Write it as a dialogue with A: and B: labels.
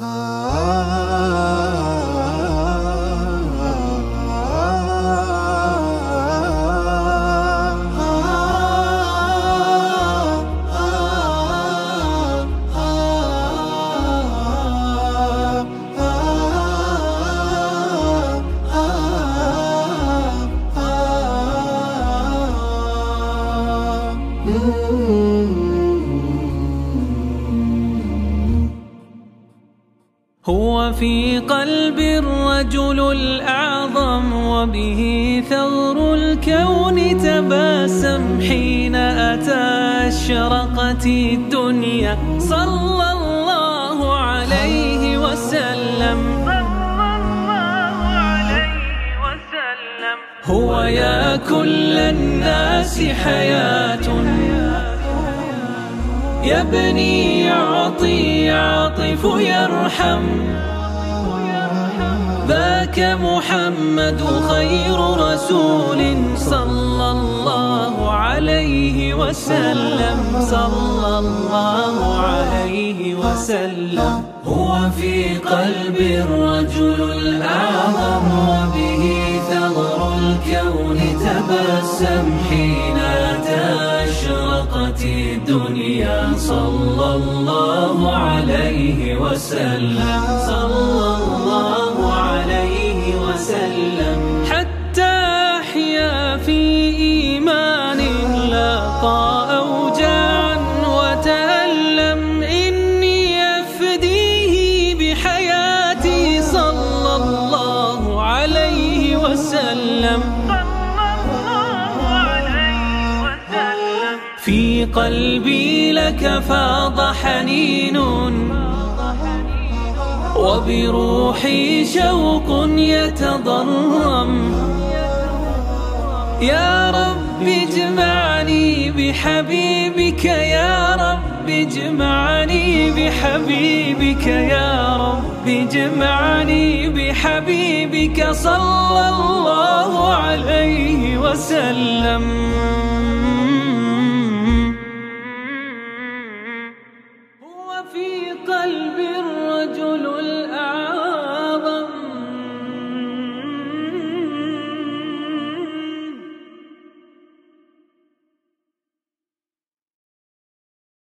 A: Mm-hmm. هو في قلب الرجل الأعظم وبه ثغر الكون تباسم. حين أتى أشرقت الدنيا صلى الله عليه وسلم. هو يا كل الناس حياة يبني يعطي يعطف يرحم. ذاك محمد خير رسول صلى الله عليه وسلم. صلى الله عليه وسلم. هو في قلب الرجل الأعظم وبه ثغر الكون تبسم. حين الدنيا صلى الله عليه وسلم. صلى الله عليه وسلم. حتى أحيا في إيمان لاقى أوجاعا وتألم. إني أفديه بحياتي صلى الله عليه وسلم. قلبي لك فاض حنين وبروحي شوق يتضرم. يا رب اجمعني بحبيبك يا رب اجمعني بحبيبك يا رب اجمعني بحبيبك صلى الله عليه وسلم.